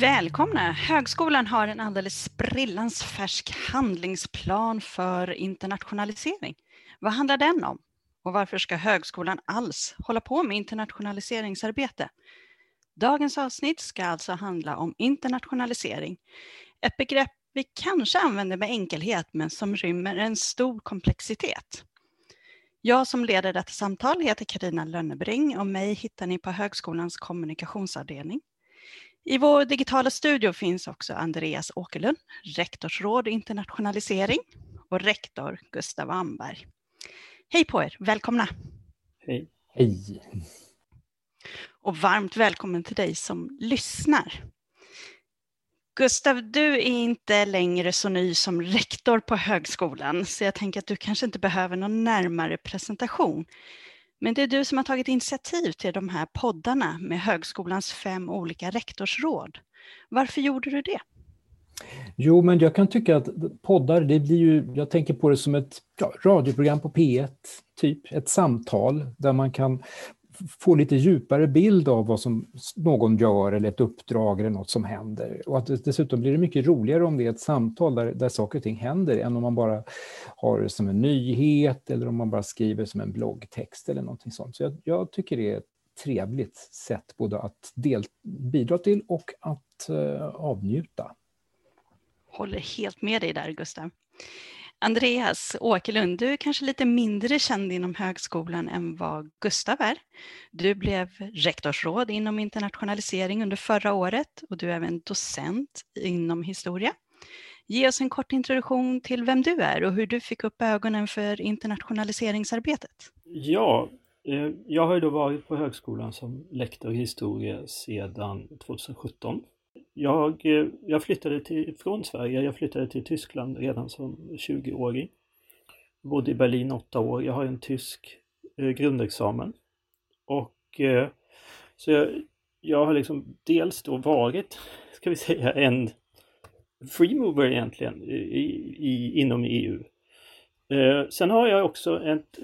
Välkomna! Högskolan har en alldeles sprillans färsk handlingsplan för internationalisering. Vad handlar den om? Och varför ska högskolan alls hålla på med internationaliseringsarbete? Dagens avsnitt ska alltså handla om internationalisering. Ett begrepp vi kanske använder med enkelhet men som rymmer en stor komplexitet. Jag som leder detta samtal heter Karina Lönnebring och mig hittar ni på högskolans kommunikationsavdelning. I vår digitala studio finns också Andreas Åkerlund, rektorsråd internationalisering och rektor Gustav Amberg. Hej på er, välkomna! Hej! Hej! Och varmt välkommen till dig som lyssnar. Gustav, du är inte längre så ny som rektor på högskolan, så jag tänker att du kanske inte behöver någon närmare presentation. Men det är du som har tagit initiativ till de här poddarna med högskolans fem olika rektorsråd. Varför gjorde du det? Jo, men jag kan tycka att poddar, det blir ju, jag tänker på det som ett ja, radioprogram på P1, typ ett samtal där man kan få lite djupare bild av vad som någon gör eller ett uppdrag eller något som händer. Och att dessutom blir det mycket roligare om det är ett samtal där, där saker och ting händer än om man bara har det som en nyhet eller om man bara skriver som en bloggtext eller någonting sånt. Så jag, jag tycker det är ett trevligt sätt både att del, bidra till och att eh, avnjuta. Håller helt med dig där Gustav. Andreas Åkerlund, du är kanske lite mindre känd inom högskolan än vad Gustav är. Du blev rektorsråd inom internationalisering under förra året och du är även docent inom historia. Ge oss en kort introduktion till vem du är och hur du fick upp ögonen för internationaliseringsarbetet. Ja, eh, jag har ju då varit på högskolan som lektor i historia sedan 2017 jag, eh, jag flyttade till, från Sverige, jag flyttade till Tyskland redan som 20-åring. Bodde i Berlin åtta år, jag har en tysk eh, grundexamen. Och eh, så jag, jag har liksom dels då varit, ska vi säga, en free mover egentligen i, i, inom EU. Eh, sen har jag också ett,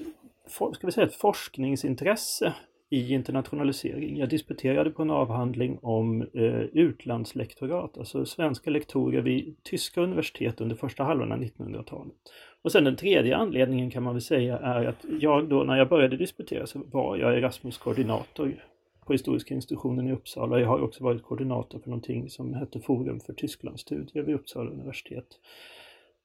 ska vi säga, ett forskningsintresse i internationalisering. Jag disputerade på en avhandling om eh, utlandslektorat, alltså svenska lektorer vid tyska universitet under första halvan av 1900-talet. Och sen den tredje anledningen kan man väl säga är att jag då när jag började disputera så var jag Erasmus-koordinator på Historiska institutionen i Uppsala. Jag har också varit koordinator för någonting som hette Forum för Tysklandsstudier vid Uppsala universitet.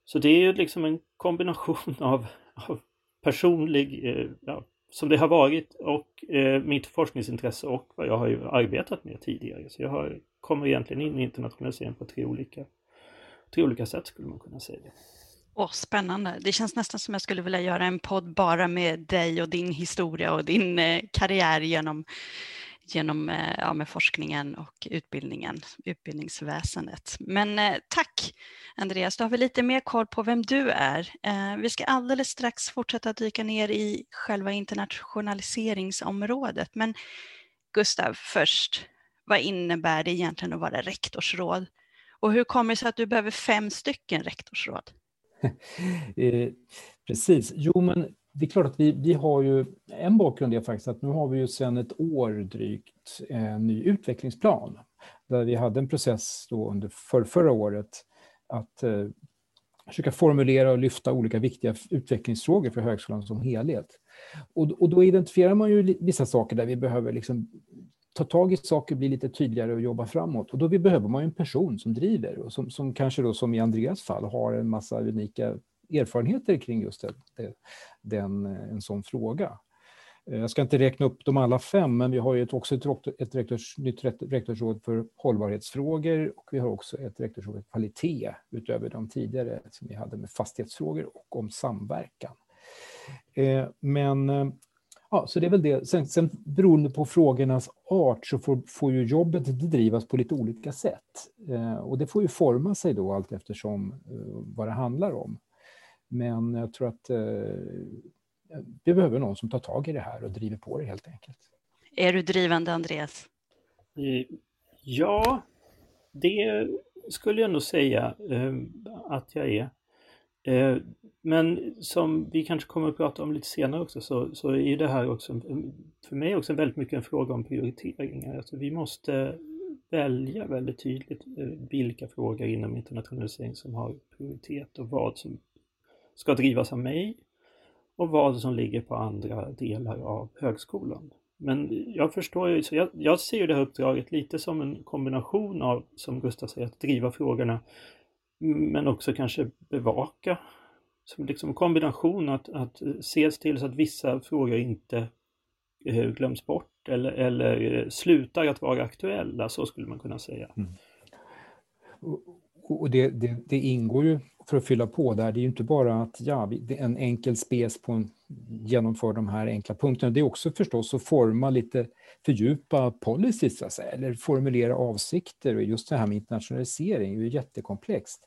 Så det är ju liksom en kombination av, av personlig eh, ja, som det har varit och eh, mitt forskningsintresse och vad jag har ju arbetat med tidigare. Så jag har, kommer egentligen in i internationalisering på tre olika, tre olika sätt skulle man kunna säga. Åh, spännande. Det känns nästan som jag skulle vilja göra en podd bara med dig och din historia och din eh, karriär genom genom eh, ja, med forskningen och utbildningen, utbildningsväsendet. Men eh, tack Andreas, då har vi lite mer koll på vem du är. Eh, vi ska alldeles strax fortsätta dyka ner i själva internationaliseringsområdet. Men Gustav, först, vad innebär det egentligen att vara rektorsråd? Och hur kommer det sig att du behöver fem stycken rektorsråd? Eh, precis, jo men det är klart att vi, vi har ju, en bakgrund är faktiskt att nu har vi ju sedan ett år drygt en ny utvecklingsplan. Där vi hade en process då under för, förra året att eh, försöka formulera och lyfta olika viktiga utvecklingsfrågor för högskolan som helhet. Och, och då identifierar man ju vissa saker där vi behöver liksom ta tag i saker, bli lite tydligare och jobba framåt. Och då behöver man ju en person som driver och som, som kanske då som i Andreas fall har en massa unika erfarenheter kring just det, det, den, eh, en sån fråga. Eh, jag ska inte räkna upp dem alla fem, men vi har ju också ett, ett rektors, nytt rektorsråd för hållbarhetsfrågor och vi har också ett rektorsråd för kvalitet utöver de tidigare som vi hade med fastighetsfrågor och om samverkan. Eh, men ja, så det är väl det. Sen, sen beroende på frågornas art så får, får ju jobbet bedrivas på lite olika sätt. Och det får ju forma sig då allt eftersom vad det handlar om. Men jag tror att eh, vi behöver någon som tar tag i det här och driver på det helt enkelt. Är du drivande, Andreas? Eh, ja, det skulle jag nog säga eh, att jag är. Eh, men som vi kanske kommer att prata om lite senare också så, så är det här också för mig också väldigt mycket en fråga om prioriteringar. Alltså vi måste välja väldigt tydligt vilka frågor inom internationalisering som har prioritet och vad som ska drivas av mig och vad som ligger på andra delar av högskolan. Men jag förstår ju, så jag, jag ser ju det här uppdraget lite som en kombination av, som Gustav säger, att driva frågorna men också kanske bevaka. Som liksom en kombination att, att se till så att vissa frågor inte eh, glöms bort eller, eller eh, slutar att vara aktuella, så skulle man kunna säga. Mm. Och det, det, det, ingår ju, för att fylla på där, det är ju inte bara att ja, en enkel spes på en, genomför de här enkla punkterna, det är också förstås att forma lite, fördjupa policies, så att säga, eller formulera avsikter. Och just det här med internationalisering är ju jättekomplext.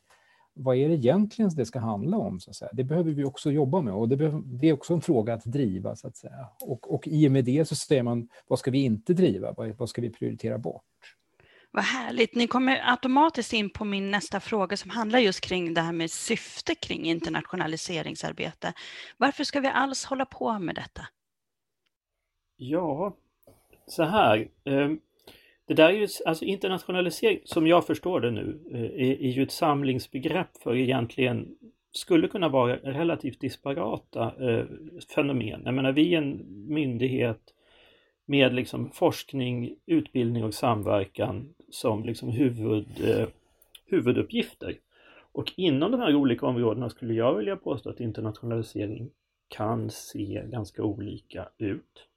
Vad är det egentligen det ska handla om? Så att säga? Det behöver vi också jobba med och det, behöver, det är också en fråga att driva. så att säga. Och, och i och med det så säger man, vad ska vi inte driva? Vad, vad ska vi prioritera bort? Vad härligt. Ni kommer automatiskt in på min nästa fråga som handlar just kring det här med syfte kring internationaliseringsarbete. Varför ska vi alls hålla på med detta? Ja, så här. Ehm, det där är ju, alltså internationalisering, som jag förstår det nu, eh, är, är ju ett samlingsbegrepp för egentligen skulle kunna vara relativt disparata eh, fenomen. Jag menar, vi är en myndighet med liksom forskning, utbildning och samverkan som liksom huvud, eh, huvuduppgifter. Och inom de här olika områdena skulle jag vilja påstå att internationalisering kan se ganska olika ut.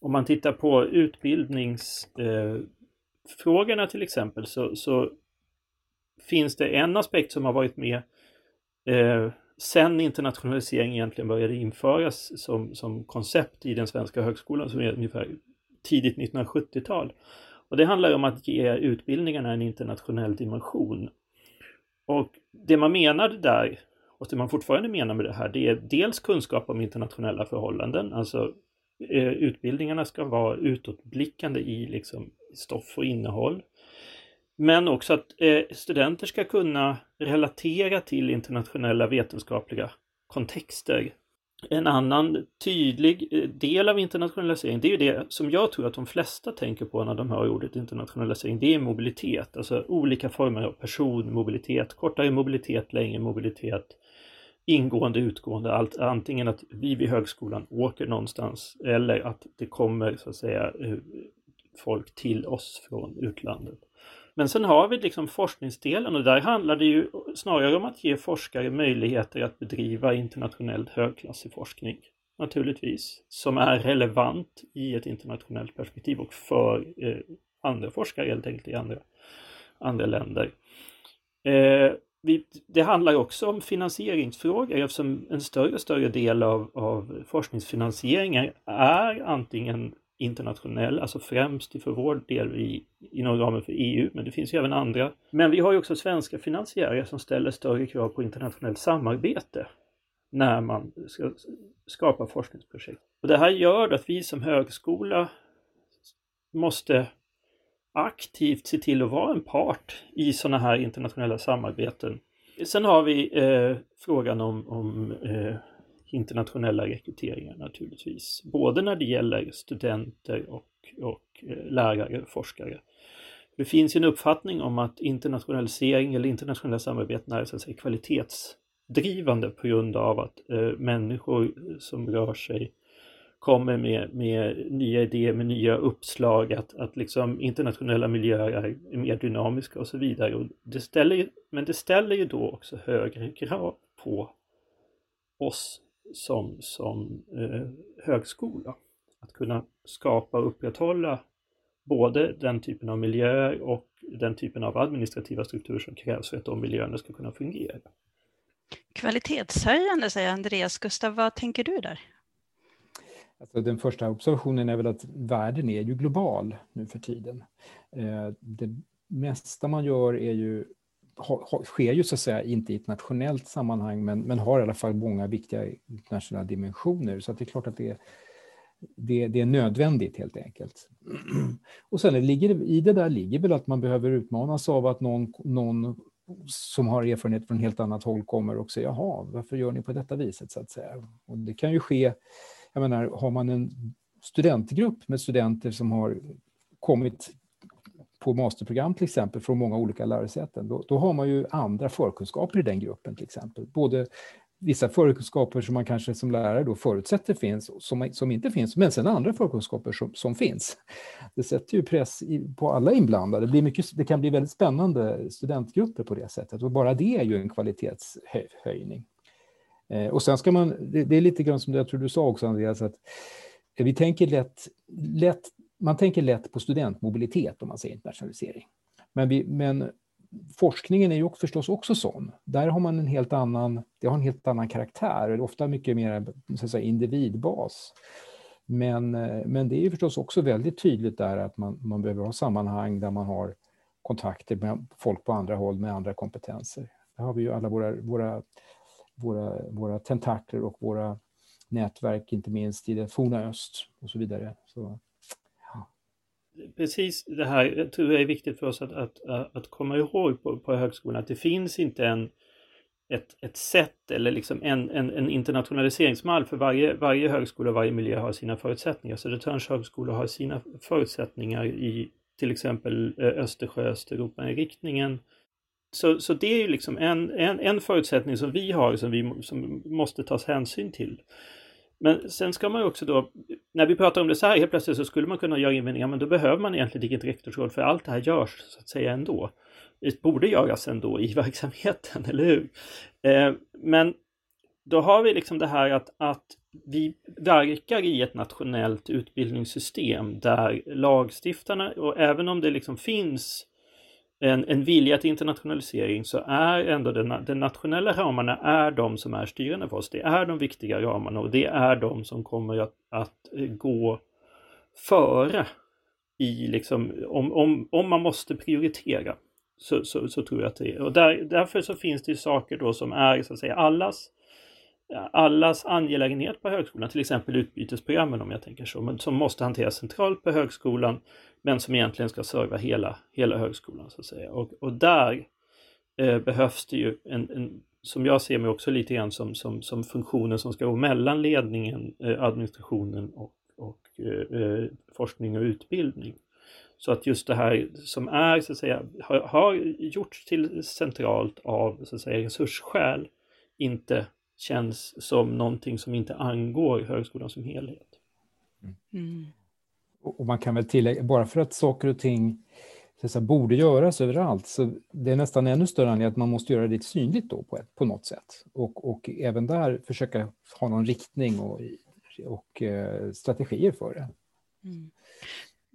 Om man tittar på utbildningsfrågorna eh, till exempel så, så, finns det en aspekt som har varit med eh, sen internationalisering egentligen började införas som, som koncept i den svenska högskolan som är ungefär tidigt 1970-tal. Och det handlar om att ge utbildningarna en internationell dimension. Och det man menade där, och det man fortfarande menar med det här, det är dels kunskap om internationella förhållanden, alltså eh, utbildningarna ska vara utåtblickande i liksom stoff och innehåll. Men också att eh, studenter ska kunna relatera till internationella vetenskapliga kontexter en annan tydlig eh, del av internationalisering, det är ju det som jag tror att de flesta tänker på när de hör ordet internationalisering, det är mobilitet, alltså olika former av personmobilitet, kortare mobilitet, längre mobilitet, ingående, utgående, allt, antingen att vi vid högskolan åker någonstans eller att det kommer så att säga eh, folk till oss från utlandet. Men sen har vi liksom forskningsdelen och där handlar det ju snarare om att ge forskare möjligheter att bedriva internationellt högklassig forskning. Naturligtvis. Som är relevant i ett internationellt perspektiv och för eh, andra forskare helt enkelt i andra, andra länder. Eh, vi, det handlar också om finansieringsfrågor eftersom en större och större del av, av forskningsfinansieringen är antingen internationell, alltså främst för vår del i, inom ramen för EU, men det finns ju även andra. Men vi har ju också svenska finansiärer som ställer större krav på internationellt samarbete när man ska skapa forskningsprojekt. Och det här gör att vi som högskola måste aktivt se till att vara en part i sådana här internationella samarbeten. Sen har vi eh, frågan om, om eh, internationella rekryteringar naturligtvis. Både när det gäller studenter och, och eh, lärare, forskare. Det finns en uppfattning om att internationalisering eller internationella samarbeten är så att säga, kvalitetsdrivande på grund av att eh, människor eh, som rör sig kommer med, med nya idéer, med nya uppslag, att, att liksom internationella miljöer är mer dynamiska och så vidare. Och det ställer, men det ställer ju då också högre krav på oss som, som eh, högskola. Att kunna skapa och upprätthålla både den typen av miljöer och den typen av administrativa strukturer som krävs för att de miljöerna ska kunna fungera. Kvalitetshöjande säger Andreas. Gustav, vad tänker du där? Alltså den första observationen är väl att världen är ju global nu för tiden. Eh, det mesta man gör är ju sker ju så att säga inte i ett nationellt sammanhang men, men har i alla fall många viktiga internationella dimensioner. Så det är klart att det, det, det är nödvändigt helt enkelt. Och sen ligger, i det där ligger väl att man behöver utmanas av att någon, någon som har erfarenhet från helt annat håll kommer och säger jaha, varför gör ni på detta viset så att säga. Och det kan ju ske, jag menar, har man en studentgrupp med studenter som har kommit på masterprogram till exempel från många olika lärosäten, då, då har man ju andra förkunskaper i den gruppen till exempel. Både vissa förkunskaper som man kanske som lärare då förutsätter finns, som, som inte finns, men sen andra förkunskaper som, som finns. Det sätter ju press i, på alla inblandade. Det, blir mycket, det kan bli väldigt spännande studentgrupper på det sättet och bara det är ju en kvalitetshöjning. Eh, och sen ska man, det, det, är lite grann som det jag tror du sa också Andreas, att vi tänker lätt, lätt man tänker lätt på studentmobilitet om man säger internationalisering. Men, vi, men forskningen är ju förstås också sån. Där har man en helt annan, det har en helt annan karaktär, ofta mycket mer så att säga, individbas. Men, men det är ju förstås också väldigt tydligt där att man, man behöver ha sammanhang där man har kontakter med folk på andra håll med andra kompetenser. Där har vi ju alla våra, våra, våra, våra tentakler och våra nätverk, inte minst i det forna öst och så vidare. Så, precis det här jag tror jag är viktigt för oss att, att, att komma ihåg på, på högskolan, att det finns inte en, ett, ett sätt eller liksom en, en, en internationaliseringsmall för varje, varje högskola och varje miljö har sina förutsättningar. Södertörns högskola har sina förutsättningar i till exempel eh, Östersjö, Östeuropa-riktningen. Så, så det är ju liksom en, en, en förutsättning som vi har som vi som måste tas hänsyn till. Men sen ska man ju också då, när vi pratar om det så här helt plötsligt så skulle man kunna göra invändningar, men då behöver man egentligen inget rektorsråd för allt det här görs så att säga ändå. Det borde göras ändå i verksamheten, eller hur? Eh, men då har vi liksom det här att, att vi verkar i ett nationellt utbildningssystem där lagstiftarna, och även om det liksom finns en, en vilja till internationalisering så är ändå den, den nationella ramarna är de som är styrande för oss. Det är de viktiga ramarna och det är de som kommer att, att gå före i liksom, om, om, om man måste prioritera. Så, så, så, tror jag att det är. Och där, därför så finns det saker då som är så att säga allas allas angelägenhet på högskolan, till exempel utbytesprogrammen om jag tänker så, men som måste hanteras centralt på högskolan men som egentligen ska serva hela, hela högskolan så att säga. Och, och där eh, behövs det ju en, en, som jag ser mig också lite grann som, som, som funktionen som ska gå mellan ledningen, eh, administrationen och, och eh, eh forskning och utbildning. Så att just det här som är, så att säga, har, har gjorts till centralt av så att säga, resursskäl inte känns som någonting som inte angår högskolan som helhet. Mm. Och man kan väl tillägga, bara för att saker och ting så borde göras överallt, så det är nästan ännu större anledning att man måste göra det synligt då på, ett, på något sätt. Och, och även där försöka ha någon riktning och, och eh, strategier för det. Mm.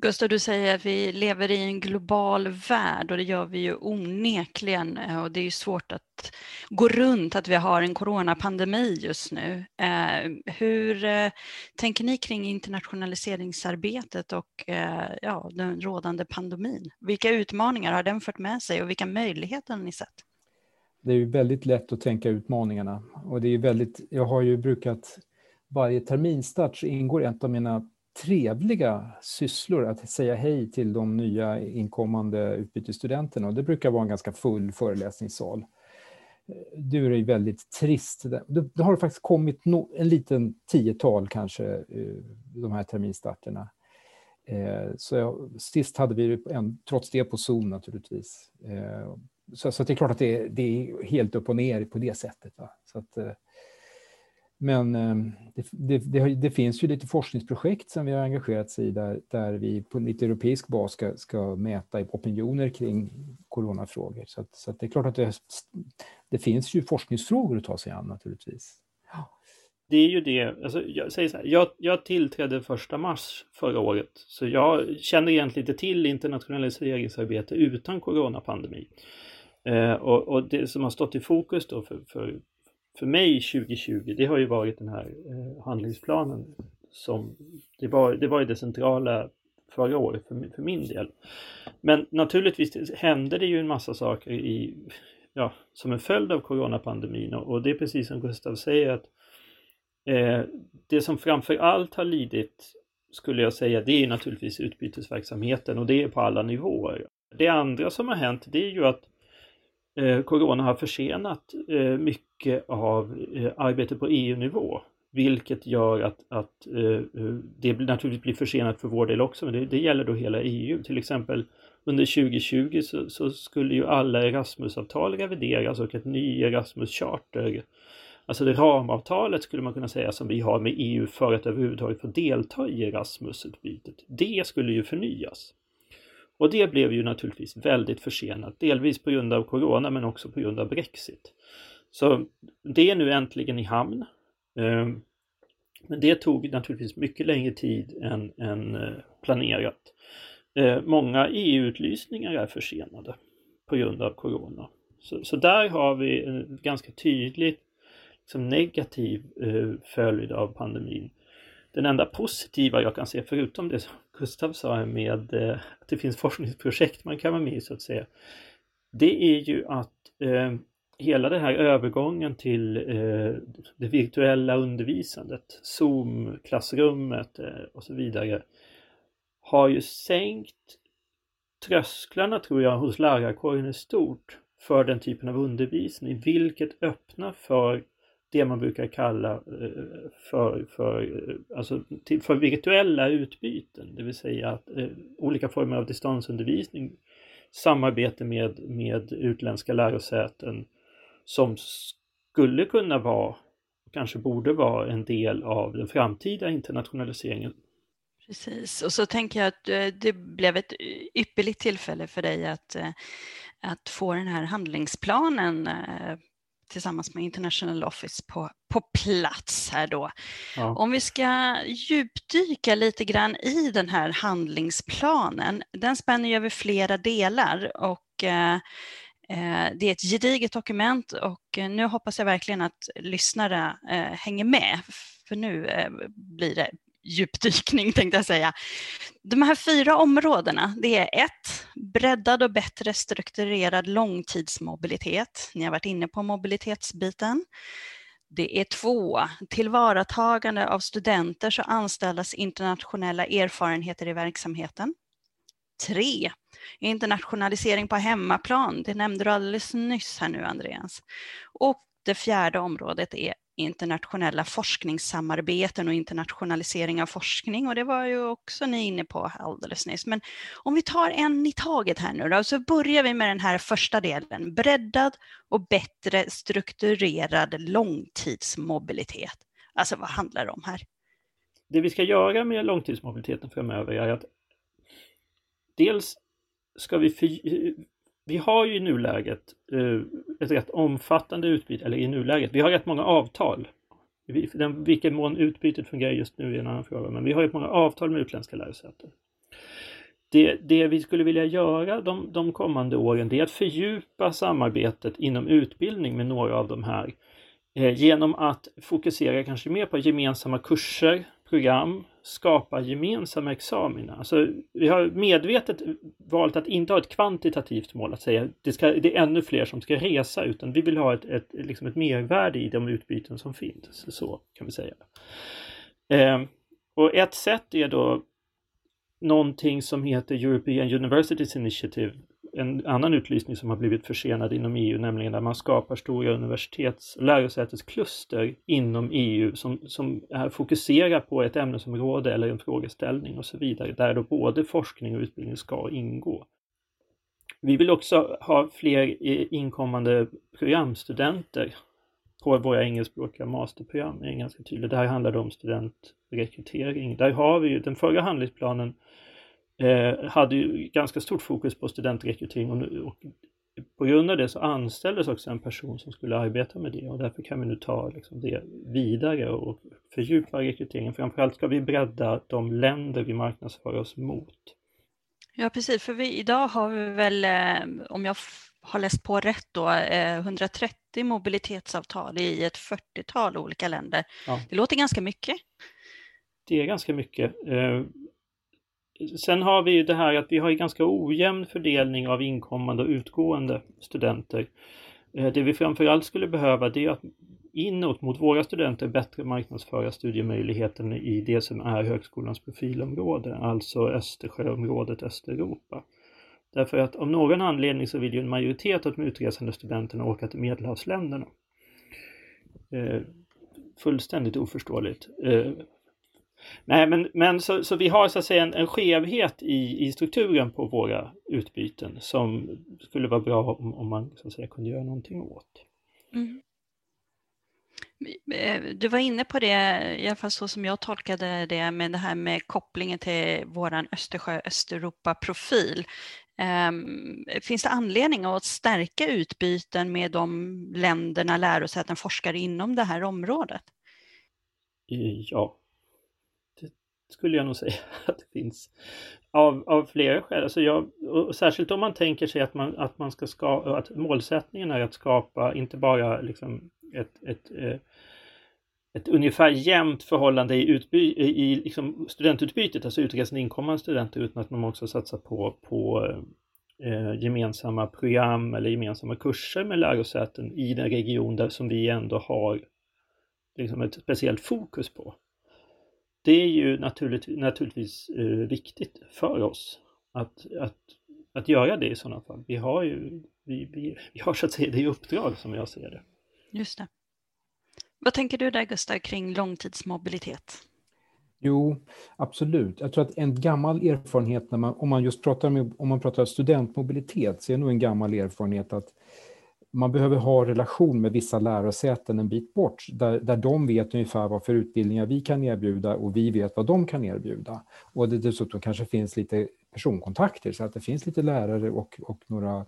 Gustav, du säger att vi lever i en global värld och det gör vi ju onekligen eh, och det är ju svårt att gå runt att vi har en coronapandemi just nu. Eh, hur eh, tänker ni kring internationaliseringsarbetet och ja, den rådande pandemin? Vilka utmaningar har den fört med sig och vilka möjligheter har ni sett? Det är ju väldigt lätt att tänka utmaningarna och det är väldigt, jag har ju brukat varje terminstart så ingår ett av mina trevliga sysslor att säga hej till de nya inkommande utbytesstudenterna. Och det brukar vara en ganska full föreläsningssal. Du är ju väldigt trist. Det har faktiskt kommit en liten tiotal kanske, eh, de här terminstarterna. Eh, så jag, sist hade vi en, trots det på Zoom naturligtvis. Eh, så, så det är klart att det, det, är helt upp och ner på det sättet. Va? Så att, men ehm, det, det, det, det, finns ju lite forskningsprojekt som vi har engagerat sig i där, där vi på lite europeisk bas ska, ska mäta opinioner kring coronafrågor. Så, att, så att det är klart att det, det finns ju forskningsfrågor att ta sig an naturligtvis. Det är ju det, alltså, jag säger så här, jag, jag tillträdde första mars förra året, så jag känner egentligen inte till internationaliseringsarbete utan coronapandemi. Eh, och, och, det som har stått i fokus då för, för för mig 2020, det har ju varit den här eh, handlingsplanen som det var, det var ju det centrala förra året för, för min del. Men naturligtvis hände det ju en massa saker i, ja, som en följd av coronapandemin och, och det är precis som Gustav säger att eh, det som framför allt har lidit skulle jag säga, det är naturligtvis utbytesverksamheten och det är på alla nivåer. Det andra som har hänt, det är ju att Eh, corona har försenat eh, mycket av eh, arbetet på EU-nivå. Vilket gör att, att det naturligtvis blir försenat för vår del också, men det, det, gäller då hela EU. Till exempel under 2020 så, så skulle ju alla Erasmusavtal revideras och ett ny Erasmus-charter Alltså det ramavtalet skulle man kunna säga som vi har med EU för att överhuvudtaget få delta i Erasmusutbytet. Det skulle ju förnyas. Och det blev ju naturligtvis väldigt försenat, delvis på grund av Corona men också på grund av Brexit. Så det är nu äntligen i hamn. Ehm, men det tog naturligtvis mycket längre tid än, än eh, planerat. Ehm, många EU-utlysningar är försenade på grund av Corona. Så, så där har vi en ganska tydlig liksom negativ eh, följd av pandemin. Den enda positiva jag kan se, förutom det som Gustav sa med eh, att det finns forskningsprojekt man kan vara med i så att säga, det är ju att eh, hela den här övergången till eh, det virtuella undervisandet, Zoom-klassrummet eh, och så vidare, har ju sänkt trösklarna tror jag hos lärarkåren i stort för den typen av undervisning, vilket öppnar för det man brukar kalla eh, för, för, eh, alltså för virtuella utbyten, det vill säga att eh, olika former av distansundervisning, samarbete med, med utländska lärosäten som skulle kunna vara, kanske borde vara en del av den framtida internationaliseringen. Precis, och så tänker jag att det blev ett ypperligt tillfälle för dig att, att få den här handlingsplanen tillsammans med International Office på, på plats här då. Ja. Om vi ska djupdyka lite grann i den här handlingsplanen, den spänner ju över flera delar och eh, eh det är ett gediget dokument och nu hoppas jag verkligen att lyssnare eh, hänger med, för nu eh, blir det djupdykning tänkte jag säga. De här fyra områdena, det är ett, breddad och bättre strukturerad långtidsmobilitet. Ni har varit inne på mobilitetsbiten. Det är två, tillvaratagande av studenters och anställdas internationella erfarenheter i verksamheten. Tre, internationalisering på hemmaplan. Det nämnde du alldeles nyss här nu, Andreas. Och det fjärde området är internationella forskningssamarbeten och internationalisering av forskning och det var ju också ni inne på alldeles nyss. Men om vi tar en i taget här nu då, så börjar vi med den här första delen, breddad och bättre strukturerad långtidsmobilitet. Alltså vad handlar det om här? Det vi ska göra med långtidsmobiliteten framöver är att dels ska vi vi har ju i nuläget eh, ett rätt omfattande utbyte, eller i nuläget, vi har rätt många avtal. I vilken mån utbytet fungerar just nu är en annan fråga, men vi har ju många avtal med utländska lärosäten. Det, det, vi skulle vilja göra de, de kommande åren det är att fördjupa samarbetet inom utbildning med några av de här eh, genom att fokusera kanske mer på gemensamma kurser, program skapa gemensamma examina. Alltså, vi har medvetet valt att inte ha ett kvantitativt mål, att säga det, ska, det är ännu fler som ska resa, utan vi vill ha ett, ett, liksom ett mervärde i de utbyten som finns. Så kan vi säga. Eh, och ett sätt är då någonting som heter European Universities Initiative en annan utlysning som har blivit försenad inom EU, nämligen där man skapar stora universitets och lärosäteskluster inom EU som, som fokuserar på ett ämnesområde eller en frågeställning och så vidare, där då både forskning och utbildning ska ingå. Vi vill också ha fler eh, inkommande programstudenter på våra engelskspråkiga masterprogram. Det är ganska tydligt. Det här handlar om studentrekrytering. Där har vi ju den förra handlingsplanen eh, hade ju ganska stort fokus på studentrekrytering och, och på grund av det så anställdes också en person som skulle arbeta med det och därför kan vi nu ta liksom, det vidare och fördjupa rekryteringen. Framförallt ska vi bredda de länder vi marknadsför oss mot. Ja precis, för vi, idag har vi väl, eh, om jag har läst på rätt då, 130 eh, mobilitetsavtal i ett 40-tal olika länder. Ja. Det låter ganska mycket. Det är ganska mycket. Sen har vi ju det här att vi har en ganska ojämn fördelning av inkommande och utgående studenter. Eh, det vi framförallt skulle behöva det är att inåt mot våra studenter bättre marknadsföra studiemöjligheten i det som är högskolans profilområde, alltså Östersjöområdet, Östeuropa. Därför att av någon anledning så vill ju en majoritet av de utresande studenterna åka till medelhavsländerna. Eh, fullständigt oförståeligt. Eh, Nej, men, men så, så vi har så att säga en, en skevhet i, i strukturen på våra utbyten som skulle vara bra om, om man så att säga kunde göra någonting åt. Mm. Eh, du var inne på det, i alla fall så som jag tolkade det, med det här med kopplingen till våran Östersjö-Östeuropa-profil. Um, finns det anledning att stärka utbyten med de länderna, lärosäten, forskare inom det här området? Ja, det skulle jag nog säga att det finns. Av, av flera skäl. Alltså jag, särskilt om man tänker sig att, man, att, man ska ska, att målsättningen är att skapa inte bara liksom ett, ett, ett, ett ungefär jämnt förhållande i, utby, i liksom studentutbytet, alltså utresande inkommande studenter, utan att man också satsar på, på eh, gemensamma program eller gemensamma kurser med lärosäten i den region där som vi ändå har liksom ett speciellt fokus på. Det är ju naturligtvis, naturligtvis eh, viktigt för oss att, att, att göra det i sådana fall. Vi har ju vi, vi, vi har så att säga det i uppdrag som jag ser det. Just det. Vad tänker du där Gustav kring långtidsmobilitet? Jo, absolut. Jag tror att en gammal erfarenhet, när man, om man just pratar, med, om man pratar studentmobilitet, så är det nog en gammal erfarenhet att man behöver ha relation med vissa lärosäten en bit bort, där, där de vet ungefär vad för utbildningar vi kan erbjuda och vi vet vad de kan erbjuda. Och det dessutom kanske finns lite personkontakter, så att det finns lite lärare och, och några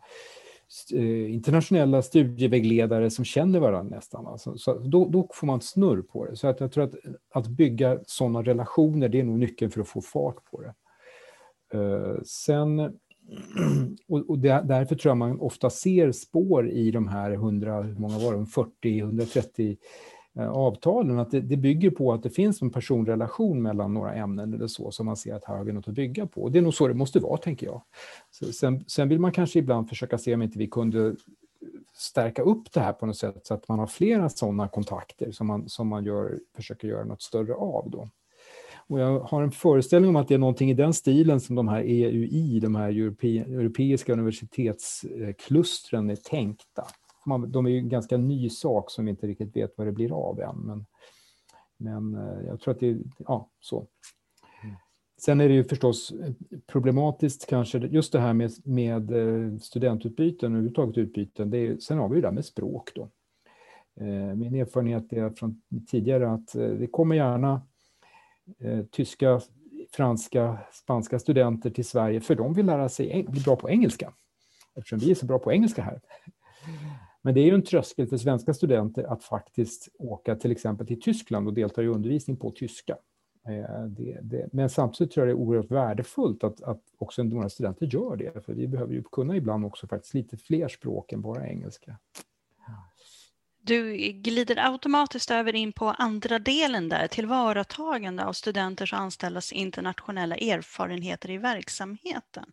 eh, internationella studievägledare som känner varandra nästan. Alltså, så då, då, får man snurr på det. Så att jag tror att, att bygga sådana relationer, det är nog nyckeln för att få fart på det. Uh, sen, och, och därför tror jag man ofta ser spår i de här 100, hur många var det, 40, 130 Eh, avtalen, att det, det, bygger på att det finns en personrelation mellan några ämnen eller så, som man ser att här har vi något att bygga på. Och det är nog så det måste vara, tänker jag. Så sen, sen vill man kanske ibland försöka se om inte vi kunde stärka upp det här på något sätt, så att man har flera sådana kontakter som man, som man gör, försöker göra något större av. Då. Och jag har en föreställning om att det är någonting i den stilen som de här EUI, de här europeiska universitetsklustren, är tänkta de är ju en ganska ny sak som vi inte riktigt vet vad det blir av än. Men, men eh, jag tror att det är ja, så. Sen är det ju förstås problematiskt kanske, just det här med, med eh, studentutbyten och överhuvudtaget utbyten. Det är, sen har vi ju det där med språk då. Eh, min erfarenhet är från tidigare att det kommer gärna Eh, tyska, franska, spanska studenter till Sverige för de vill lära sig bli bra på engelska. Eftersom vi är så bra på engelska här. Men det är ju en tröskel för svenska studenter att faktiskt åka till exempel till Tyskland och delta i undervisning på tyska. Eh, det, det, men samtidigt tror jag det är oerhört värdefullt att, att också några studenter gör det, för vi behöver ju kunna ibland också faktiskt lite fler språk än bara engelska. Du glider automatiskt över in på andra delen där, tillvaratagande av studenters och anställdas internationella erfarenheter i verksamheten,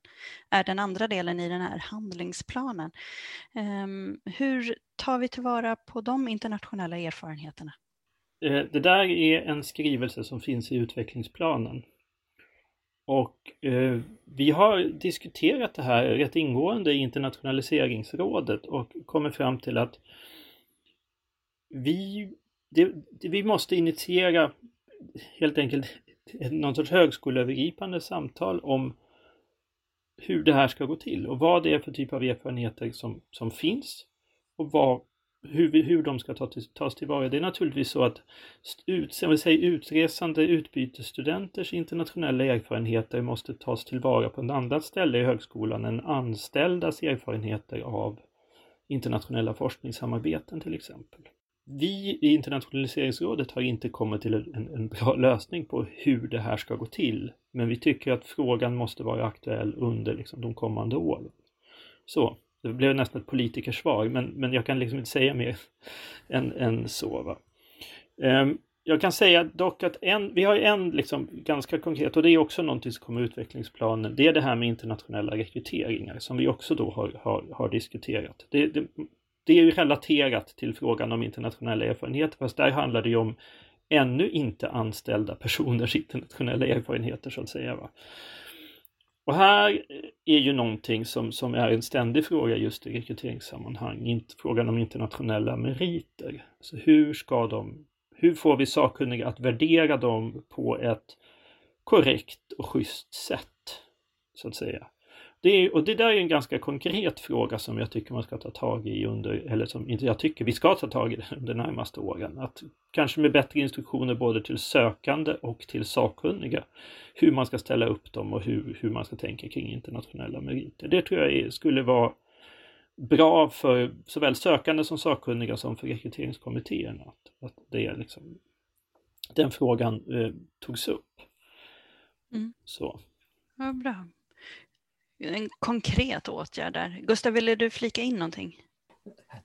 är den andra delen i den här handlingsplanen. Ehm, hur tar vi tillvara på de internationella erfarenheterna? Eh, det där är en skrivelse som finns i utvecklingsplanen. Och eh, vi har diskuterat det här rätt ingående i internationaliseringsrådet och kommit fram till att vi, det, det, vi måste initiera helt enkelt någon sorts högskoleövergripande samtal om hur det här ska gå till och vad det är för typ av erfarenheter som, som finns och vad, hur, hur de ska ta till, tas tillvara. Det är naturligtvis så att ut, säger, utresande utbytesstudenters internationella erfarenheter måste tas tillvara på ett annat ställe i högskolan än anställdas erfarenheter av internationella forskningssamarbeten till exempel vi i internationaliseringsrådet har inte kommit till en, en, bra lösning på hur det här ska gå till. Men vi tycker att frågan måste vara aktuell under liksom, de kommande åren. Så, det blev nästan ett politikersvar, men, men jag kan liksom inte säga mer än, än så. Va? Um, jag kan säga dock att en, vi har en liksom ganska konkret, och det är också någonting som kommer i utvecklingsplanen, det är det här med internationella rekryteringar som vi också då har, har, har diskuterat. Det, det, det är ju relaterat till frågan om internationella erfarenheter, fast där handlar det ju om ännu inte anställda personers internationella erfarenheter så att säga. Va? Och här är ju någonting som, som är en ständig fråga just i rekryteringssammanhang, inte frågan om internationella meriter. Så hur ska de, hur får vi sakkunniga att värdera dem på ett korrekt och schysst sätt, så att säga. Det är, och det där är en ganska konkret fråga som jag tycker man ska ta tag i under, eller som inte jag tycker, vi ska ta tag i under de närmaste åren. Att kanske med bättre instruktioner både till sökande och till sakkunniga hur man ska ställa upp dem och hur, hur man ska tänka kring internationella meriter. Det tror jag är, skulle vara bra för såväl sökande som sakkunniga som för rekryteringskommittéerna. Att, att det liksom, den frågan eh, togs upp. Mm. Så. Ja, bra. En konkret åtgärd där. Gustav, ville du flika in någonting?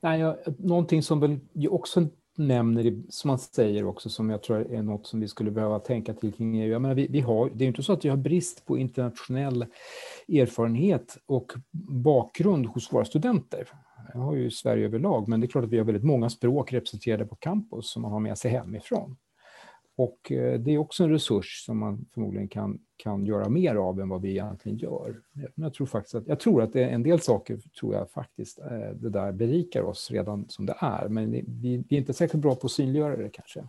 Nej, jag, någonting som väl också nämner, som man säger också, som jag tror är något som vi skulle behöva tänka till kring EU. Jag menar, vi, vi har, det är ju inte så att vi har brist på internationell erfarenhet och bakgrund hos våra studenter. Jag har ju Sverige överlag, men det är klart att vi har väldigt många språk representerade på campus som man har med sig hemifrån. Och eh, det är också en resurs som man förmodligen kan, kan göra mer av än vad vi egentligen gör. Jag tror faktiskt att, jag tror att det är en del saker tror jag faktiskt eh, det där berikar oss redan som det är, men vi, vi är inte särskilt bra på att synliggöra det kanske.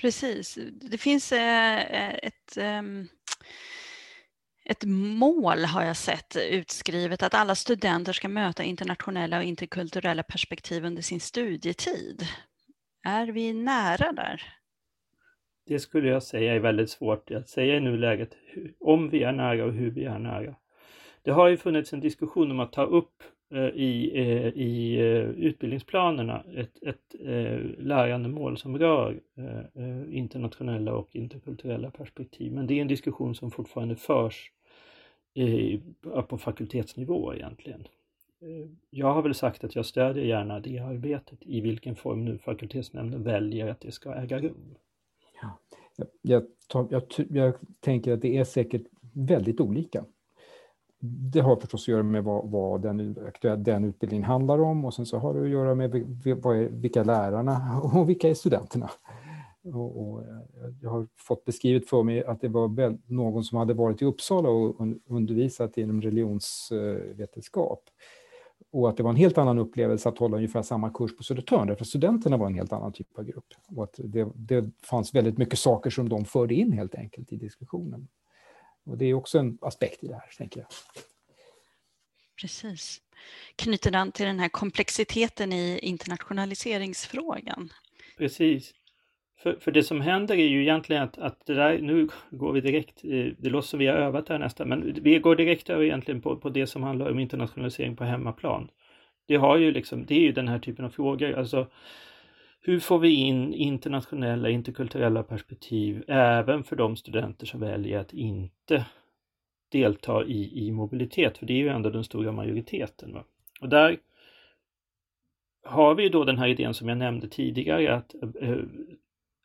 Precis. Det finns eh, ett ehm, ett mål har jag sett utskrivet att alla studenter ska möta internationella och interkulturella perspektiv under sin studietid. Är vi nära där? Det skulle jag säga är väldigt svårt att säga i nuläget, om vi är nära och hur vi är nära. Det har ju funnits en diskussion om att ta upp eh, i, eh, i eh, utbildningsplanerna ett, ett lärandemål som rör internationella och interkulturella perspektiv. Men det är en diskussion som fortfarande förs på fakultetsnivå egentligen. Jag har väl sagt att jag stödjer gärna det arbetet i vilken form nu fakultetsnämnden väljer att det ska äga rum. Jag, jag, jag, tänker att det är säkert väldigt olika. Det har förstås att göra med vad, vad den, den utbildningen handlar om och sen så har det att göra med är, vilka lärarna och vilka är studenterna. Och, och eh, jag har fått beskrivet för mig att det var någon som hade varit i Uppsala och undervisat inom religionsvetenskap och att det var en helt annan upplevelse att hålla ungefär samma kurs på Södertörn, därför att studenterna var en helt annan typ av grupp. Och att det, det fanns väldigt mycket saker som de förde in helt enkelt i diskussionen. Och det är också en aspekt i det här, tänker jag. Precis. Knyter den till den här komplexiteten i internationaliseringsfrågan? Precis. För, för det som händer är ju egentligen att, att det där, nu går vi direkt, det låter som vi har övat här nästan, men vi går direkt över egentligen på, på det som handlar om internationalisering på hemmaplan. Det, har ju liksom, det är ju den här typen av frågor, alltså hur får vi in internationella, interkulturella perspektiv även för de studenter som väljer att inte delta i, i mobilitet, för det är ju ändå den stora majoriteten. Va? Och där har vi då den här idén som jag nämnde tidigare att eh,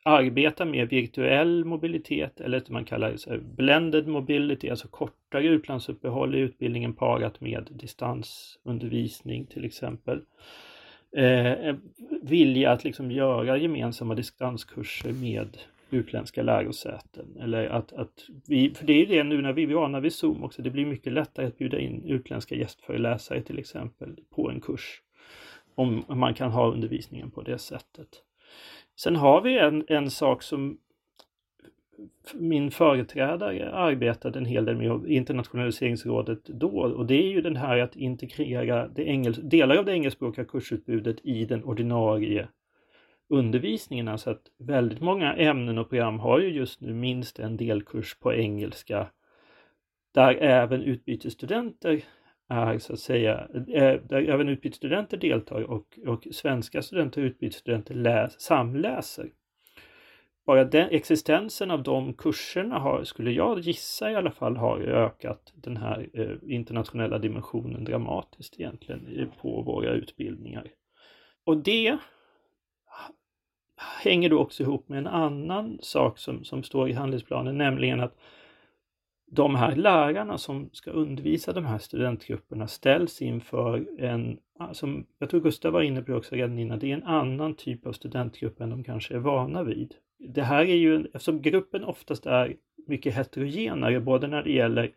arbeta med virtuell mobilitet eller det man kallar så blended mobility, alltså kortare utlandsuppehåll i utbildningen parat med distansundervisning till exempel. Eh, vilja att liksom göra gemensamma distanskurser med utländska lärosäten. Eller att, att vi, för det är ju det nu när vi är vana vid Zoom också, det blir mycket lättare att bjuda in utländska gästföreläsare till exempel på en kurs. Om man kan ha undervisningen på det sättet. Sen har vi en, en sak som min företrädare arbetade en hel del med internationaliseringsrådet då och det är ju den här att integrera det engels, delar av det engelskspråkiga kursutbudet i den ordinarie undervisningen. Alltså att väldigt många ämnen och program har ju just nu minst en delkurs på engelska där även utbytesstudenter så att säga, eh, där även utbytesstudenter deltar och, och svenska studenter och utbytesstudenter läs, samläser. Bara den, existensen av de kurserna har, skulle jag gissa i alla fall, har ökat den här eh, internationella dimensionen dramatiskt egentligen eh, på våra utbildningar. Och det hänger då också ihop med en annan sak som, som står i handlingsplanen, nämligen att de här lärarna som ska undervisa de här studentgrupperna ställs inför en, som jag tror Gustav var inne på också redan innan, det är en annan typ av studentgrupp än de kanske är vana vid. Det här är ju, eftersom gruppen oftast är mycket heterogenare, både när det gäller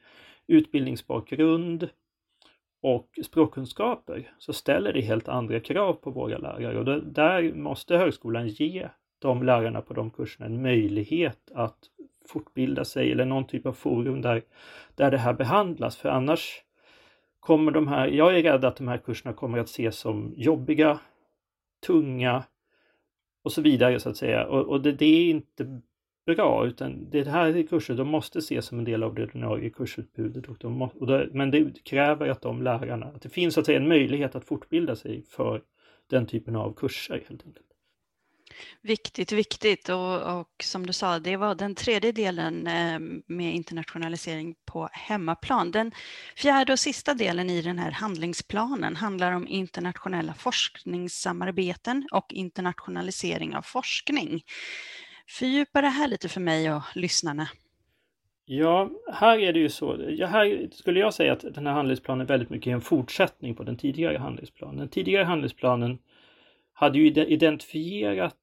utbildningsbakgrund och språkkunskaper, så ställer det helt andra krav på våra lärare och där måste högskolan ge de lärarna på de kurserna en möjlighet att fortbilda sig eller någon typ av forum där, där det här behandlas. För annars kommer de här, jag är rädd att de här kurserna kommer att ses som jobbiga, tunga och så vidare så att säga. Och, och det, det, är inte bra utan det här är kurser, de måste ses som en del av det ordinarie kursutbudet. Och de må, och det, men det kräver att de lärarna, att det finns så att säga en möjlighet att fortbilda sig för den typen av kurser helt enkelt. Viktigt, viktigt och, och, som du sa, det var den tredje delen eh, med internationalisering på hemmaplan. Den fjärde och sista delen i den här handlingsplanen handlar om internationella forskningssamarbeten och internationalisering av forskning. Fördjupa det här lite för mig och lyssnarna. Ja, här är det ju så. Ja, här skulle jag säga att den här handlingsplanen väldigt mycket är en fortsättning på den tidigare handlingsplanen. Den tidigare handlingsplanen hade ju identifierat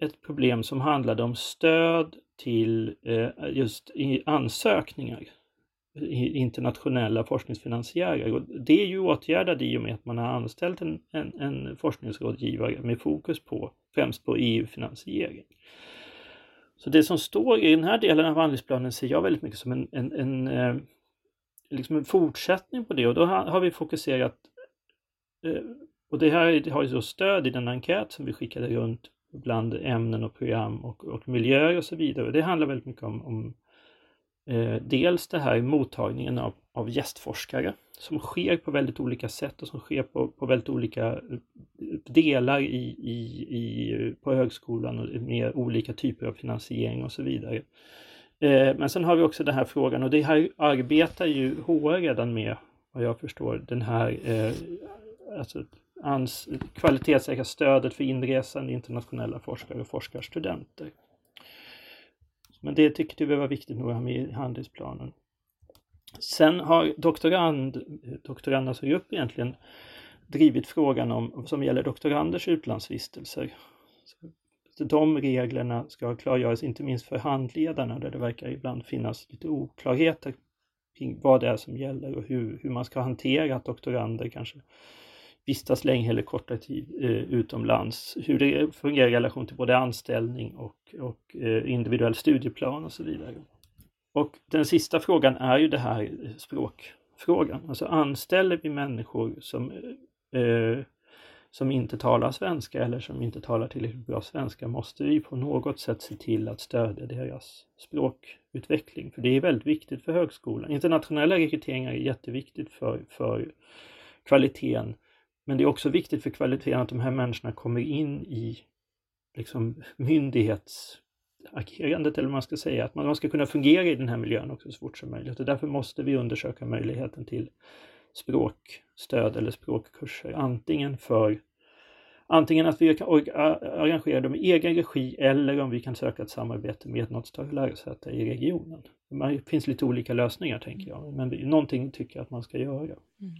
ett problem som handlade om stöd till eh, just ansökningar internationella forskningsfinansiärer. Och det är ju åtgärdat i och med att man har anställt en, en, en forskningsrådgivare med fokus på främst på EU-finansiering. Så det som står i den här delen av handlingsplanen ser jag väldigt mycket som en, en, en, eh, liksom en fortsättning på det och då har, vi fokuserat eh, och det här har ju så stöd i den enkät som vi skickade runt bland ämnen och program och, och miljöer och så vidare. Det handlar väldigt mycket om, om eh, dels det här mottagningen av, av gästforskare som sker på väldigt olika sätt och som sker på, på väldigt olika eh, delar i, i, i, på högskolan och med olika typer av finansiering och så vidare. Eh, men sen har vi också den här frågan och det här arbetar ju HR redan med vad jag förstår den här eh, alltså ans kvalitetssäkra stödet för inresande internationella forskare och forskarstudenter. Men det tyckte vi var viktigt nog att ha med i handlingsplanen. Sen har doktorand, doktorandernas alltså grupp egentligen drivit frågan om, som gäller doktoranders utlandsvistelser. Så de reglerna ska klargöras inte minst för handledarna där det verkar ibland finnas lite oklarheter kring vad det är som gäller och hur, hur man ska hantera att doktorander kanske vistas länge eller kortare tid eh, utomlands, hur det fungerar i relation till både anställning och, och eh, individuell studieplan och så vidare. Och den sista frågan är ju det här eh, språkfrågan. Alltså anställer vi människor som, eh, eh, som inte talar svenska eller som inte talar tillräckligt bra svenska måste vi på något sätt se till att stödja deras språkutveckling. För det är väldigt viktigt för högskolan. Internationella rekryteringar är jätteviktigt för, för kvaliteten men det är också viktigt för kvaliteten att de här människorna kommer in i liksom, myndighetsagerandet, eller vad man ska säga, att man ska kunna fungera i den här miljön också så fort som möjligt. Och därför måste vi undersöka möjligheten till språkstöd eller språkkurser, antingen för Antingen att vi kan arrangera dem i egen regi eller om vi kan söka ett samarbete med något större lärosäte i regionen. Det finns lite olika lösningar tänker jag, men någonting tycker jag att man ska göra. Mm.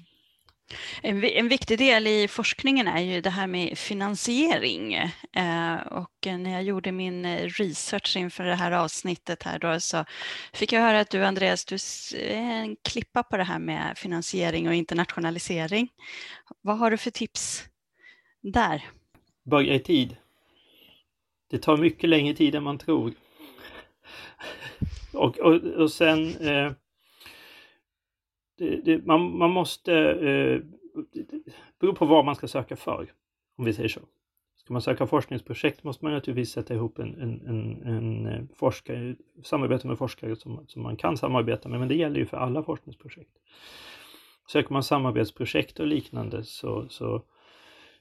En, en, viktig del i forskningen är ju det här med finansiering. Eh, och när jag gjorde min eh, research inför det här avsnittet här då, så fick jag höra att du Andreas, du är eh, en klippa på det här med finansiering och internationalisering. Vad har du för tips där? Börja i tid. Det tar mycket längre tid än man tror. och, och, och sen eh, det, det, man, man måste, eh, beror på vad man ska söka för, om vi säger så. Ska man söka forskningsprojekt måste man naturligtvis sätta ihop en, en, en, en eh, forskare, samarbeta med forskare som, som man kan samarbeta med, men det gäller ju för alla forskningsprojekt. Söker man samarbetsprojekt och liknande så, så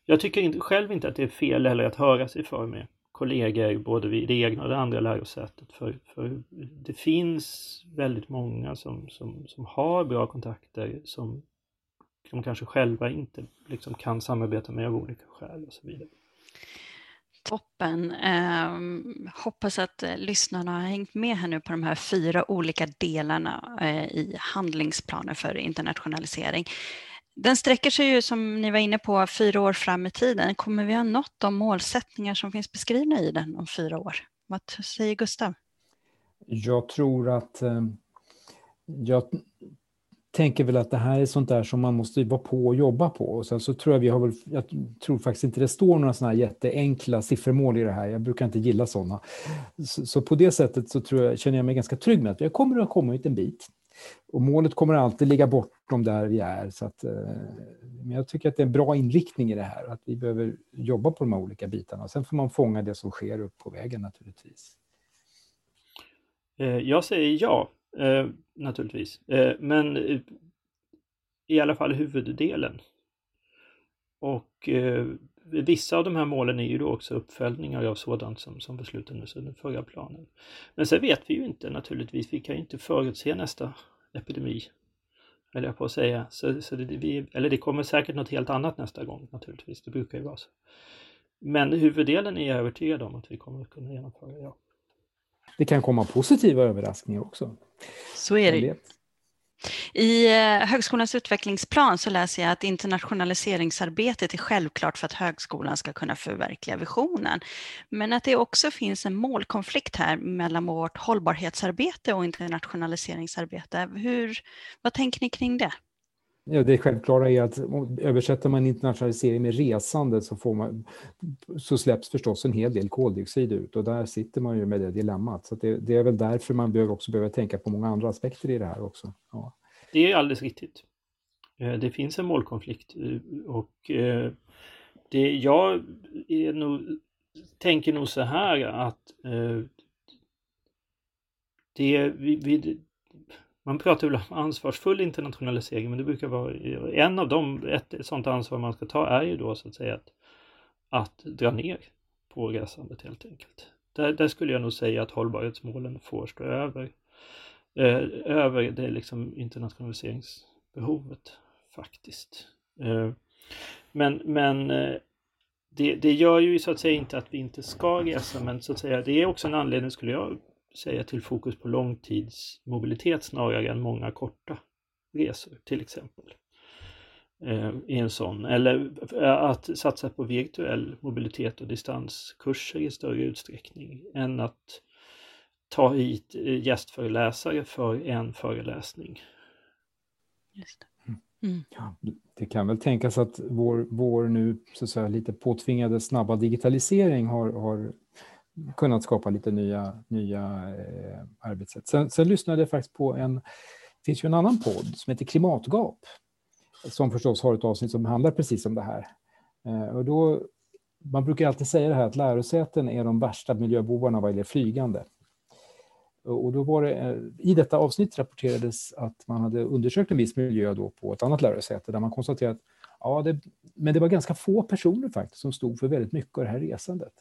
jag tycker inte, själv inte att det är fel heller att höra sig för med kollegor både vid det egna och det andra lärosätet. För, för det finns väldigt många som, som, som har bra kontakter som de kanske själva inte liksom kan samarbeta med av olika skäl och så vidare. Toppen. Eh, hoppas att eh, lyssnarna har hängt med här nu på de här fyra olika delarna eh, i handlingsplanen för internationalisering. Den sträcker sig ju som ni var inne på fyra år fram i tiden. Kommer vi ha nått de målsättningar som finns beskrivna i den om fyra år? Vad säger Gustav? Jag tror att eh, jag, tänker väl att det här är sånt där som man måste vara på och jobba på. Och sen så tror jag vi har väl, jag tror faktiskt inte det står några sådana här jätteenkla siffermål i det här. Jag brukar inte gilla sådana. Så, så, på det sättet så tror jag, känner jag mig ganska trygg med att jag kommer att ha kommit en bit. Och målet kommer alltid ligga bortom där vi är. Så att, eh, men jag tycker att det är en bra inriktning i det här, att vi behöver jobba på de här olika bitarna. Sen får man fånga det som sker upp på vägen naturligtvis. Eh, jag säger ja, eh, naturligtvis. Men i alla fall huvuddelen. Och vissa av de här målen är ju då också uppföljningar av sådant som, som beslutades under förra planen. Men sen vet vi ju inte naturligtvis, vi kan ju inte förutse nästa epidemi, eller jag på att säga. Så, så det, vi, eller det kommer säkert något helt annat nästa gång naturligtvis, det brukar ju vara så. Men huvuddelen är jag övertygad om att vi kommer att kunna genomföra, ja. Det kan komma positiva överraskningar också. Så är det i eh, Högskolans utvecklingsplan så läser jag att internationaliseringsarbetet är självklart för att högskolan ska kunna förverkliga visionen. Men att det också finns en målkonflikt här mellan vårt hållbarhetsarbete och internationaliseringsarbete. Hur, vad tänker ni kring det? Ja, det självklara är att översätter man internationalisering med resande så, får man, så släpps förstås en hel del koldioxid ut och där sitter man ju med det dilemmat. Så det, det, är väl därför man behöver också behöver tänka på många andra aspekter i det här också. Ja. Det är alldeles riktigt. Eh, det finns en målkonflikt eh, och eh, det, jag är nog, tänker nog så här att det, vi, vi, man pratar väl om ansvarsfull internationalisering, men det brukar vara en av dem, ett sådant ansvar man ska ta är ju då så att säga att, att dra ner på resandet helt enkelt. Där, där skulle jag nog säga att hållbarhetsmålen får stå över, eh, över det liksom internationaliseringsbehovet faktiskt. Eh, men men eh, det, det gör ju så att säga inte att vi inte ska resa, men så att säga det är också en anledning skulle jag säga till fokus på långtidsmobilitet snarare än många korta resor till exempel. Eh, I en sån. Eller att satsa på virtuell mobilitet och distanskurser i större utsträckning än att ta hit eh, gästföreläsare för en föreläsning. Just det. Mm. mm. Ja, det kan väl tänkas att vår, vår nu så att säga, lite påtvingade snabba digitalisering har, har kunnat skapa lite nya, nya eh, arbetssätt. Sen, sen lyssnade jag faktiskt på en, det finns ju en annan podd som heter Klimatgap, som förstås har ett avsnitt som handlar precis om det här. Eh, och då, man brukar alltid säga det här att lärosäten är de värsta miljöbovarna vad gäller flygande. Och då var det, eh, I detta avsnitt rapporterades att man hade undersökt en viss miljö då på ett annat lärosäte där man konstaterade att ja, det, men det var ganska få personer faktiskt som stod för väldigt mycket av det här resandet.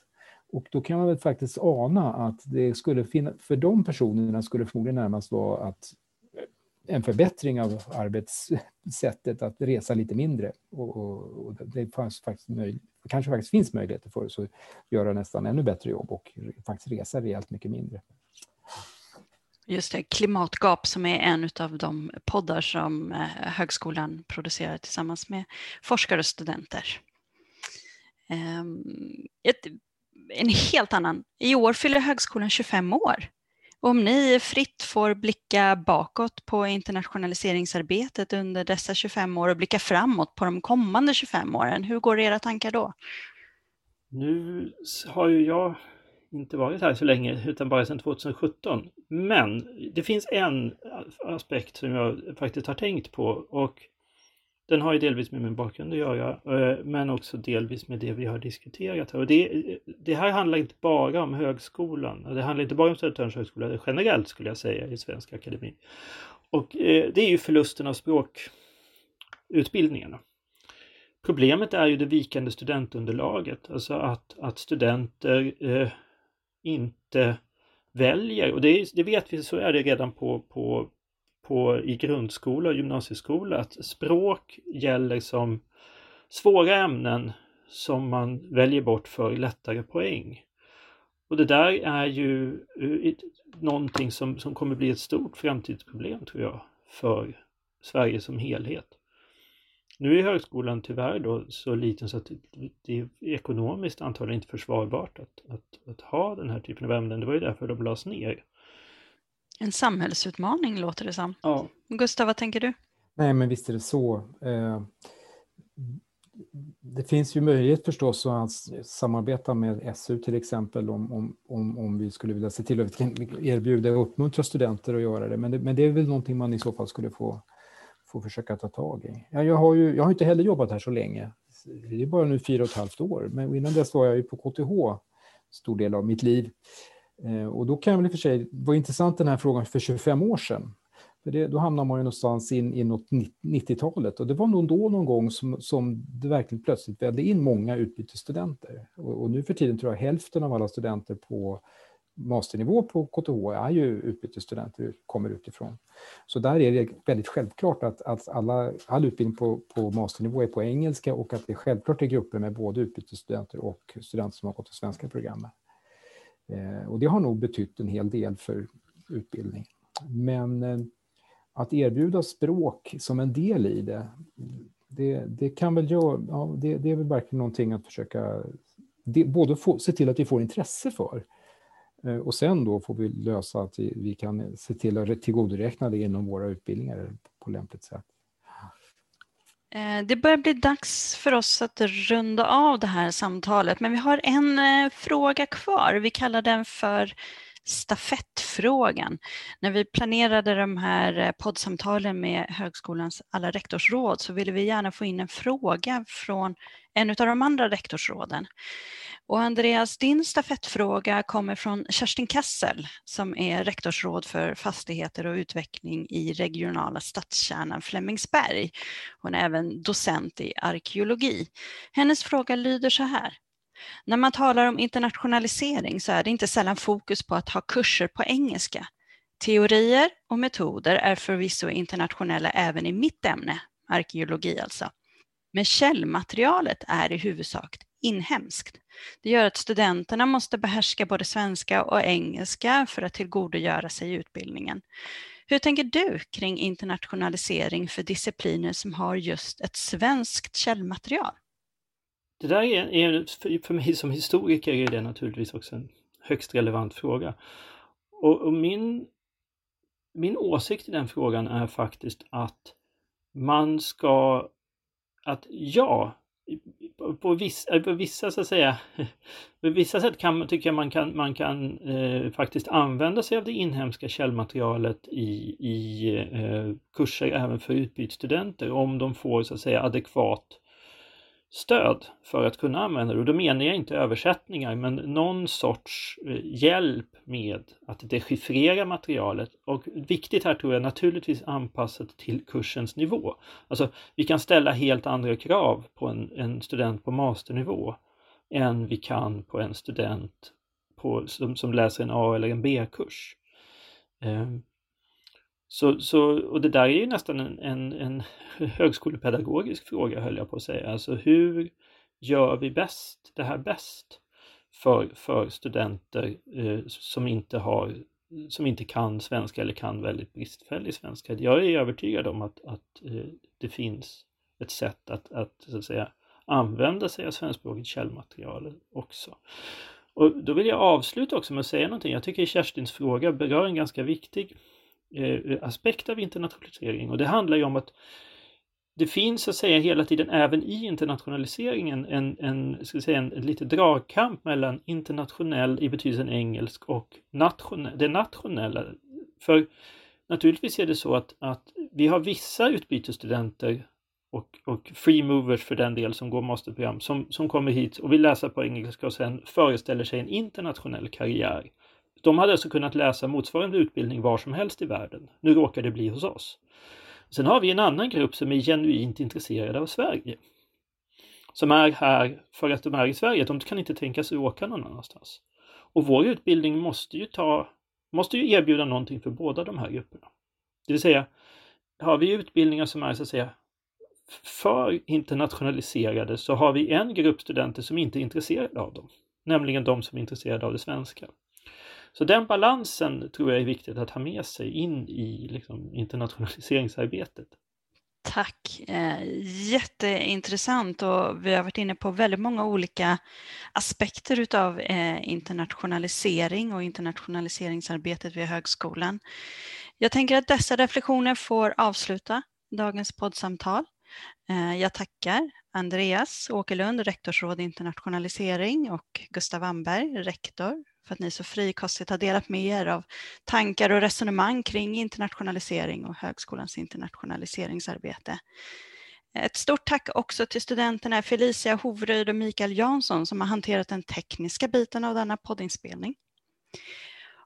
Och då kan man väl faktiskt ana att det skulle finna, för de personerna skulle förmodligen närmast vara att eh, en förbättring av arbetssättet att resa lite mindre. Och, och, och det fanns faktiskt möj, kanske faktiskt finns möjligheter för oss att göra nästan ännu bättre jobb och faktiskt resa rejält mycket mindre. Just det, Klimatgap som är en av de poddar som eh, högskolan producerar tillsammans med forskare och studenter. Ehm, en helt annan. I år fyller högskolan 25 år. Och om ni fritt får blicka bakåt på internationaliseringsarbetet under dessa 25 år och blicka framåt på de kommande 25 åren, hur går era tankar då? Nu har ju jag inte varit här så länge utan bara sedan 2017. Men det finns en aspekt som jag faktiskt har tänkt på och den har ju delvis med min bakgrund att göra, eh, men också delvis med det vi har diskuterat här. Och det, det här handlar inte bara om högskolan, det handlar inte bara om Södertörns högskola, generellt skulle jag säga i svensk akademi. Och eh, det är ju förlusten av språkutbildningarna. Problemet är ju det vikande studentunderlaget, alltså att, att studenter eh, inte väljer, och det, det, vet vi så är det redan på, på på, i grundskola och gymnasieskola att språk gäller som svåra ämnen som man väljer bort för lättare poäng. Och det där är ju eh, någonting som, som kommer bli ett stort framtidsproblem tror jag för Sverige som helhet. Nu är högskolan tyvärr då så liten så att det är ekonomiskt antagligen inte försvarbart att, att, att ha den här typen av ämnen. Det var ju därför de lades ner. En samhällsutmaning låter det som. Ja. Gustav, vad tänker du? Nej, men visst är det så. Eh, det finns ju möjlighet förstås att samarbeta med SU till exempel om, om, om, om vi skulle vilja se till att vi kan erbjuda och uppmuntra studenter att göra det. Men, det. men det är väl någonting man i så fall skulle få, få försöka ta tag i. Ja, jag, har ju, jag har inte heller jobbat här så länge. Det är bara nu fyra och ett halvt år. Men innan dess var jag ju på KTH stor del av mitt liv. Eh, och då kan jag väl i och för sig, var intressant den här frågan för 25 år sedan. För det, då hamnar man ju någonstans in inåt 90-talet och det var nog då någon gång som, som det verkligen plötsligt vällde in många utbytesstudenter. Och, och, nu för tiden tror jag hälften av alla studenter på masternivå på KTH är ju utbytesstudenter, kommer utifrån. Så där är det väldigt självklart att, att alla, all utbildning på, på masternivå är på engelska och att det självklart är grupper med både utbytesstudenter och studenter som har gått det svenska programmet. Eh, och det har nog betytt en hel del för utbildning. Men eh, att erbjuda språk som en del i det, det, det kan väl göra, ja, det, det, är väl verkligen någonting att försöka det, både få, se till att vi får intresse för eh, och sen då får vi lösa att vi, vi kan se till att tillgodoräkna det inom våra utbildningar på lämpligt sätt. Eh, det börjar bli dags för oss att runda av det här samtalet, men vi har en eh, fråga kvar. Vi kallar den för stafettfrågan. När vi planerade de här eh, poddsamtalen med högskolans alla rektorsråd så ville vi gärna få in en fråga från en av de andra rektorsråden. Och Andreas, din stafettfråga kommer från Kerstin Kassel som är rektorsråd för fastigheter och utveckling i regionala stadskärnan Flemingsberg. Hon är även docent i arkeologi. Hennes fråga lyder så här. När man talar om internationalisering så är det inte sällan fokus på att ha kurser på engelska. Teorier och metoder är förvisso internationella även i mitt ämne, arkeologi alltså. Men källmaterialet är i huvudsak inhemskt. Det gör att studenterna måste behärska både svenska och engelska för att tillgodogöra sig utbildningen. Hur tänker du kring internationalisering för discipliner som har just ett svenskt källmaterial? Det där är, är, för mig som historiker är det naturligtvis också en högst relevant fråga. Och, och min, min åsikt i den frågan är faktiskt att man ska, att ja, på vissa, eh, på vissa så att säga, på vissa sätt kan, tycker jag man kan, man kan eh, faktiskt använda sig av det inhemska källmaterialet i, i eh, kurser även för utbytesstudenter om de får så att säga adekvat stöd för att kunna använda det. Och då menar jag inte översättningar, men någon sorts eh, hjälp med att dechiffrera materialet. Och viktigt här tror jag naturligtvis anpassat till kursens nivå. Alltså, vi kan ställa helt andra krav på en, en student på masternivå än vi kan på en student på, som, som läser en A eller en B-kurs. Ehm, så, så, och det där är ju nästan en, en, en högskolepedagogisk fråga höll jag på att säga. Alltså hur gör vi bäst det här bäst för, för studenter eh, som, inte har, som inte kan svenska eller kan väldigt bristfällig svenska. Jag är övertygad om att, att eh, det finns ett sätt att, att, så att säga, använda sig av svenskspråkigt källmaterial också. Och då vill jag avsluta också med att säga någonting. Jag tycker Kerstins fråga berör en ganska viktig Eh, aspekt av internationalisering och det handlar ju om att det finns så att säga hela tiden även i internationaliseringen en, en, ska säga, en, en lite dragkamp mellan internationell i betydelsen engelsk och nationell, det nationella. För naturligtvis är det så att, att vi har vissa utbytesstudenter och, och free movers för den del som går masterprogram som, som kommer hit och vill läsa på engelska och sen föreställer sig en internationell karriär. De hade alltså kunnat läsa motsvarande utbildning var som helst i världen. Nu råkar det bli hos oss. Sen har vi en annan grupp som är genuint intresserade av Sverige. Som är här för att de är i Sverige. De kan inte tänka sig att åka någon annanstans. Och vår utbildning måste ju, ta, måste ju erbjuda någonting för båda de här grupperna. Det vill säga, har vi utbildningar som är så att säga för internationaliserade så har vi en grupp studenter som inte är intresserade av dem. Nämligen de som är intresserade av det svenska. Så den balansen tror jag är viktigt att ha med sig in i liksom, internationaliseringsarbetet. Tack! Eh, jätteintressant och vi har varit inne på väldigt många olika aspekter utav eh, internationalisering och internationaliseringsarbetet vid högskolan. Jag tänker att dessa reflektioner får avsluta dagens poddsamtal. Eh, jag tackar Andreas Åkerlund, rektorsråd internationalisering och Gustav Amberg, rektor, för att ni så frikostigt har delat med er av tankar och resonemang kring internationalisering och högskolans internationaliseringsarbete. Ett stort tack också till studenterna Felicia Hovryd och Mikael Jansson som har hanterat den tekniska biten av denna poddinspelning.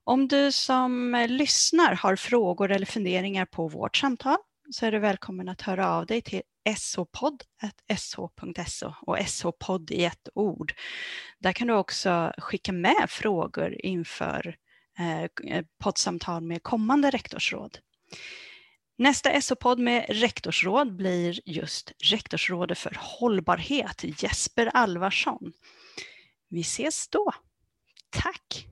Om du som lyssnar har frågor eller funderingar på vårt samtal så är du välkommen att höra av dig till shpodd.sh.so och shopodd i ett ord. Där kan du också skicka med frågor inför eh, poddsamtal med kommande rektorsråd. Nästa SO-podd med rektorsråd blir just rektorsrådet för hållbarhet, Jesper Alvarsson. Vi ses då. Tack!